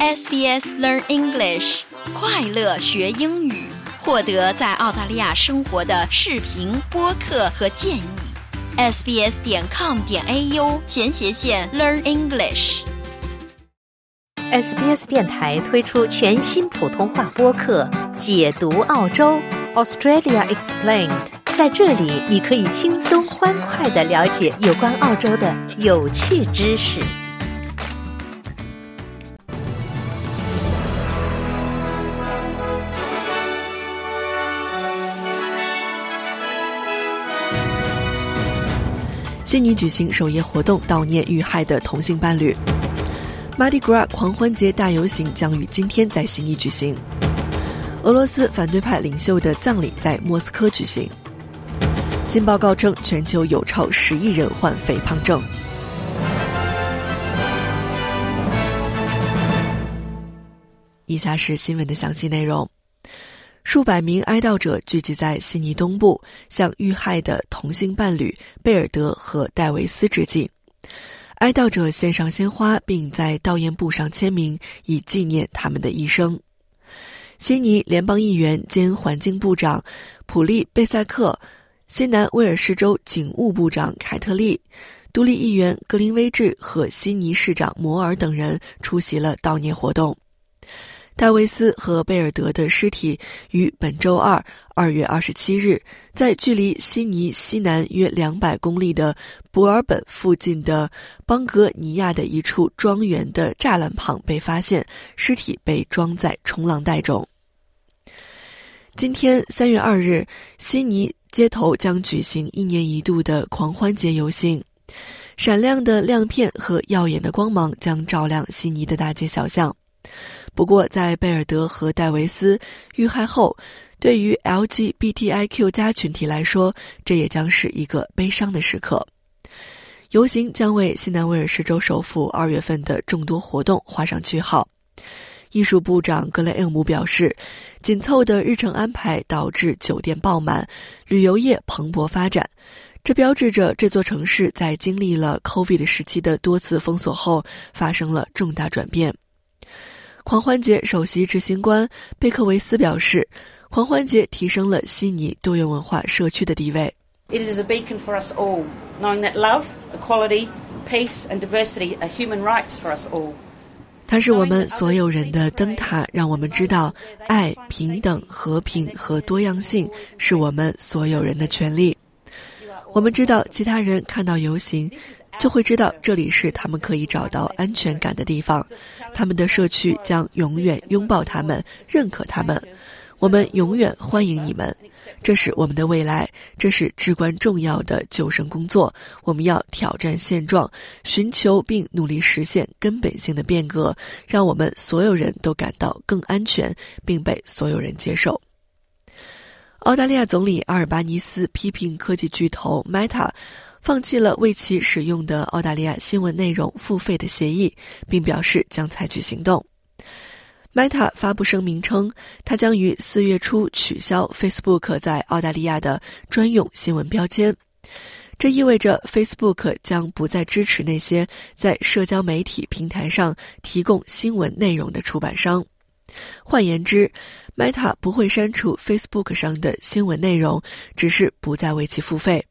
SBS Learn English，快乐学英语，获得在澳大利亚生活的视频、播客和建议。sbs 点 com 点 au 前斜线 Learn English。SBS 电台推出全新普通话播客《解读澳洲 Australia Explained》。在这里，你可以轻松欢快的了解有关澳洲的有趣知识。悉尼举行首页活动悼念遇害的同性伴侣。Mardi Gras 狂欢节大游行将于今天在悉尼举行。俄罗斯反对派领袖的葬礼在莫斯科举行。新报告称，全球有超十亿人患肥胖症。以下是新闻的详细内容。数百名哀悼者聚集在悉尼东部，向遇害的同性伴侣贝尔德和戴维斯致敬。哀悼者献上鲜花，并在悼唁簿上签名，以纪念他们的一生。悉尼联邦议员兼环境部长普利贝塞克、新南威尔士州警务部长凯特利、独立议员格林威治和悉尼市长摩尔等人出席了悼念活动。戴维斯和贝尔德的尸体于本周二二月二十七日，在距离悉尼西南约两百公里的博尔本附近的邦格尼亚的一处庄园的栅栏旁被发现，尸体被装在冲浪袋中。今天三月二日，悉尼街头将举行一年一度的狂欢节游行，闪亮的亮片和耀眼的光芒将照亮悉尼的大街小巷。不过，在贝尔德和戴维斯遇害后，对于 LGBTIQ 加群体来说，这也将是一个悲伤的时刻。游行将为新南威尔士州首府二月份的众多活动画上句号。艺术部长格雷厄姆表示，紧凑的日程安排导致酒店爆满，旅游业蓬勃发展。这标志着这座城市在经历了 COVID 时期的多次封锁后，发生了重大转变。狂欢节首席执行官贝克维斯表示，狂欢节提升了悉尼多元文化社区的地位。It is a beacon for us all, knowing that love, equality, peace, and diversity are human rights for us all. 它是我们所有人的灯塔，让我们知道爱、平等、和平和多样性是我们所有人的权利。我们知道，其他人看到游行，就会知道这里是他们可以找到安全感的地方。他们的社区将永远拥抱他们，认可他们。我们永远欢迎你们。这是我们的未来，这是至关重要的救生工作。我们要挑战现状，寻求并努力实现根本性的变革，让我们所有人都感到更安全，并被所有人接受。澳大利亚总理阿尔巴尼斯批评科技巨头 Meta 放弃了为其使用的澳大利亚新闻内容付费的协议，并表示将采取行动。Meta 发布声明称，它将于四月初取消 Facebook 在澳大利亚的专用新闻标签。这意味着 Facebook 将不再支持那些在社交媒体平台上提供新闻内容的出版商。换言之，Meta 不会删除 Facebook 上的新闻内容，只是不再为其付费。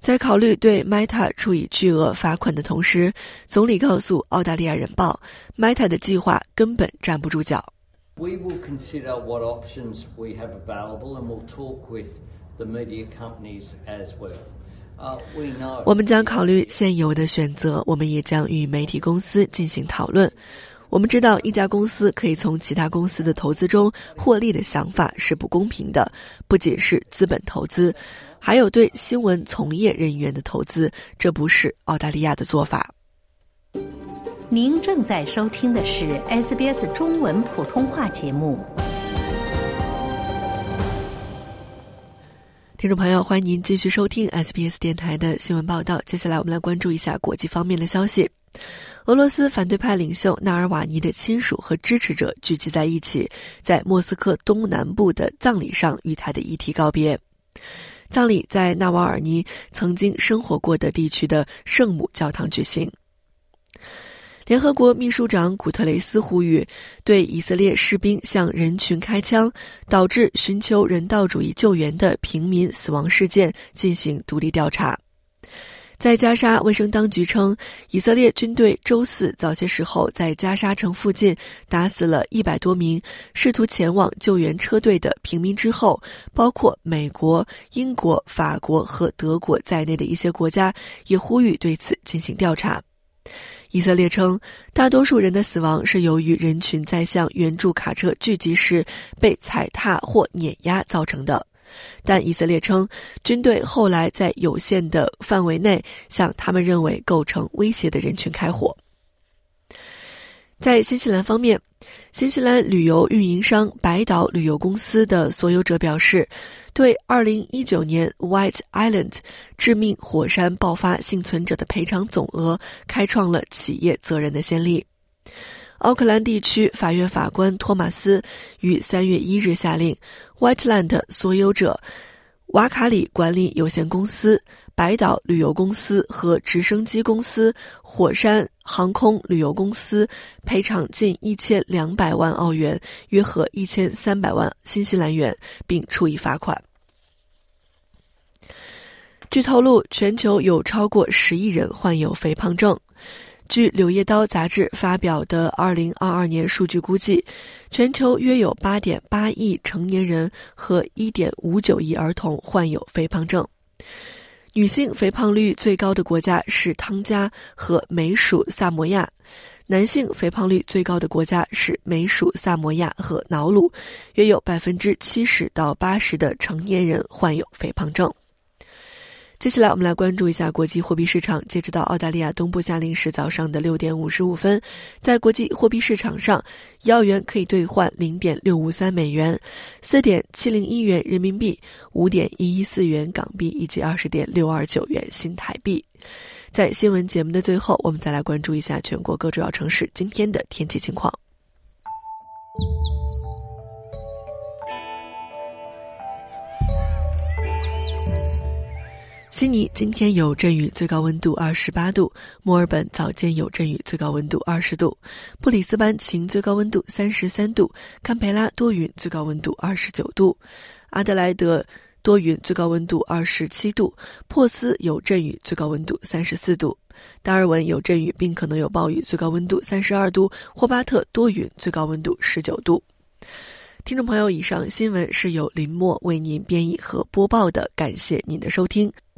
在考虑对 Meta 处以巨额罚款的同时，总理告诉《澳大利亚人报》，Meta 的计划根本站不住脚。We will consider what options we have available and we'll talk with the media companies as well. Uh. 我们将考虑现有的选择，我们也将与媒体公司进行讨论。我们知道一家公司可以从其他公司的投资中获利的想法是不公平的，不仅是资本投资，还有对新闻从业人员的投资，这不是澳大利亚的做法。您正在收听的是 SBS 中文普通话节目。听众朋友，欢迎您继续收听 SBS 电台的新闻报道。接下来，我们来关注一下国际方面的消息。俄罗斯反对派领袖纳尔瓦尼的亲属和支持者聚集在一起，在莫斯科东南部的葬礼上与他的遗体告别。葬礼在纳瓦尔尼曾经生活过的地区的圣母教堂举行。联合国秘书长古特雷斯呼吁对以色列士兵向人群开枪，导致寻求人道主义救援的平民死亡事件进行独立调查。在加沙，卫生当局称，以色列军队周四早些时候在加沙城附近打死了一百多名试图前往救援车队的平民之后，包括美国、英国、法国和德国在内的一些国家也呼吁对此进行调查。以色列称，大多数人的死亡是由于人群在向援助卡车聚集时被踩踏或碾压造成的，但以色列称，军队后来在有限的范围内向他们认为构成威胁的人群开火。在新西兰方面。新西兰旅游运营商白岛旅游公司的所有者表示，对2019年 White Island 致命火山爆发幸存者的赔偿总额开创了企业责任的先例。奥克兰地区法院法官托马斯于3月1日下令，Whiteland 所有者瓦卡里管理有限公司。白岛旅游公司和直升机公司、火山航空旅游公司赔偿近一千两百万澳元，约合一千三百万新西兰元，并处以罚款。据透露，全球有超过十亿人患有肥胖症。据《柳叶刀》杂志发表的二零二二年数据估计，全球约有八点八亿成年人和一点五九亿儿童患有肥胖症。女性肥胖率最高的国家是汤加和美属萨摩亚，男性肥胖率最高的国家是美属萨摩亚和瑙鲁，约有百分之七十到八十的成年人患有肥胖症。接下来，我们来关注一下国际货币市场。截止到澳大利亚东部夏令时早上的六点五十五分，在国际货币市场上，一澳元可以兑换零点六五三美元，四点七零一元人民币，五点一一四元港币以及二十点六二九元新台币。在新闻节目的最后，我们再来关注一下全国各主要城市今天的天气情况。悉尼今天有阵雨，最高温度二十八度；墨尔本早间有阵雨，最高温度二十度；布里斯班晴，最高温度三十三度；堪培拉多云，最高温度二十九度；阿德莱德多云，最高温度二十七度；珀斯有阵雨，最高温度三十四度；达尔文有阵雨并可能有暴雨，最高温度三十二度；霍巴特多云，最高温度十九度。听众朋友，以上新闻是由林默为您编译和播报的，感谢您的收听。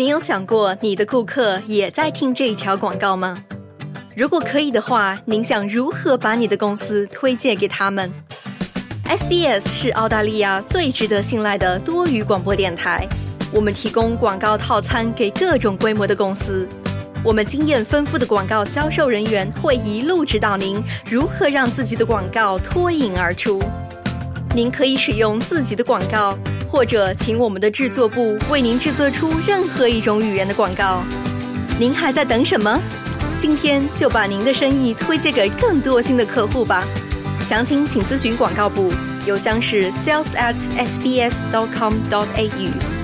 你有想过你的顾客也在听这一条广告吗？如果可以的话，您想如何把你的公司推荐给他们？SBS 是澳大利亚最值得信赖的多语广播电台，我们提供广告套餐给各种规模的公司。我们经验丰富的广告销售人员会一路指导您如何让自己的广告脱颖而出。您可以使用自己的广告。或者，请我们的制作部为您制作出任何一种语言的广告。您还在等什么？今天就把您的生意推荐给更多新的客户吧。详情请咨询广告部，邮箱是 sales at sbs dot com dot au。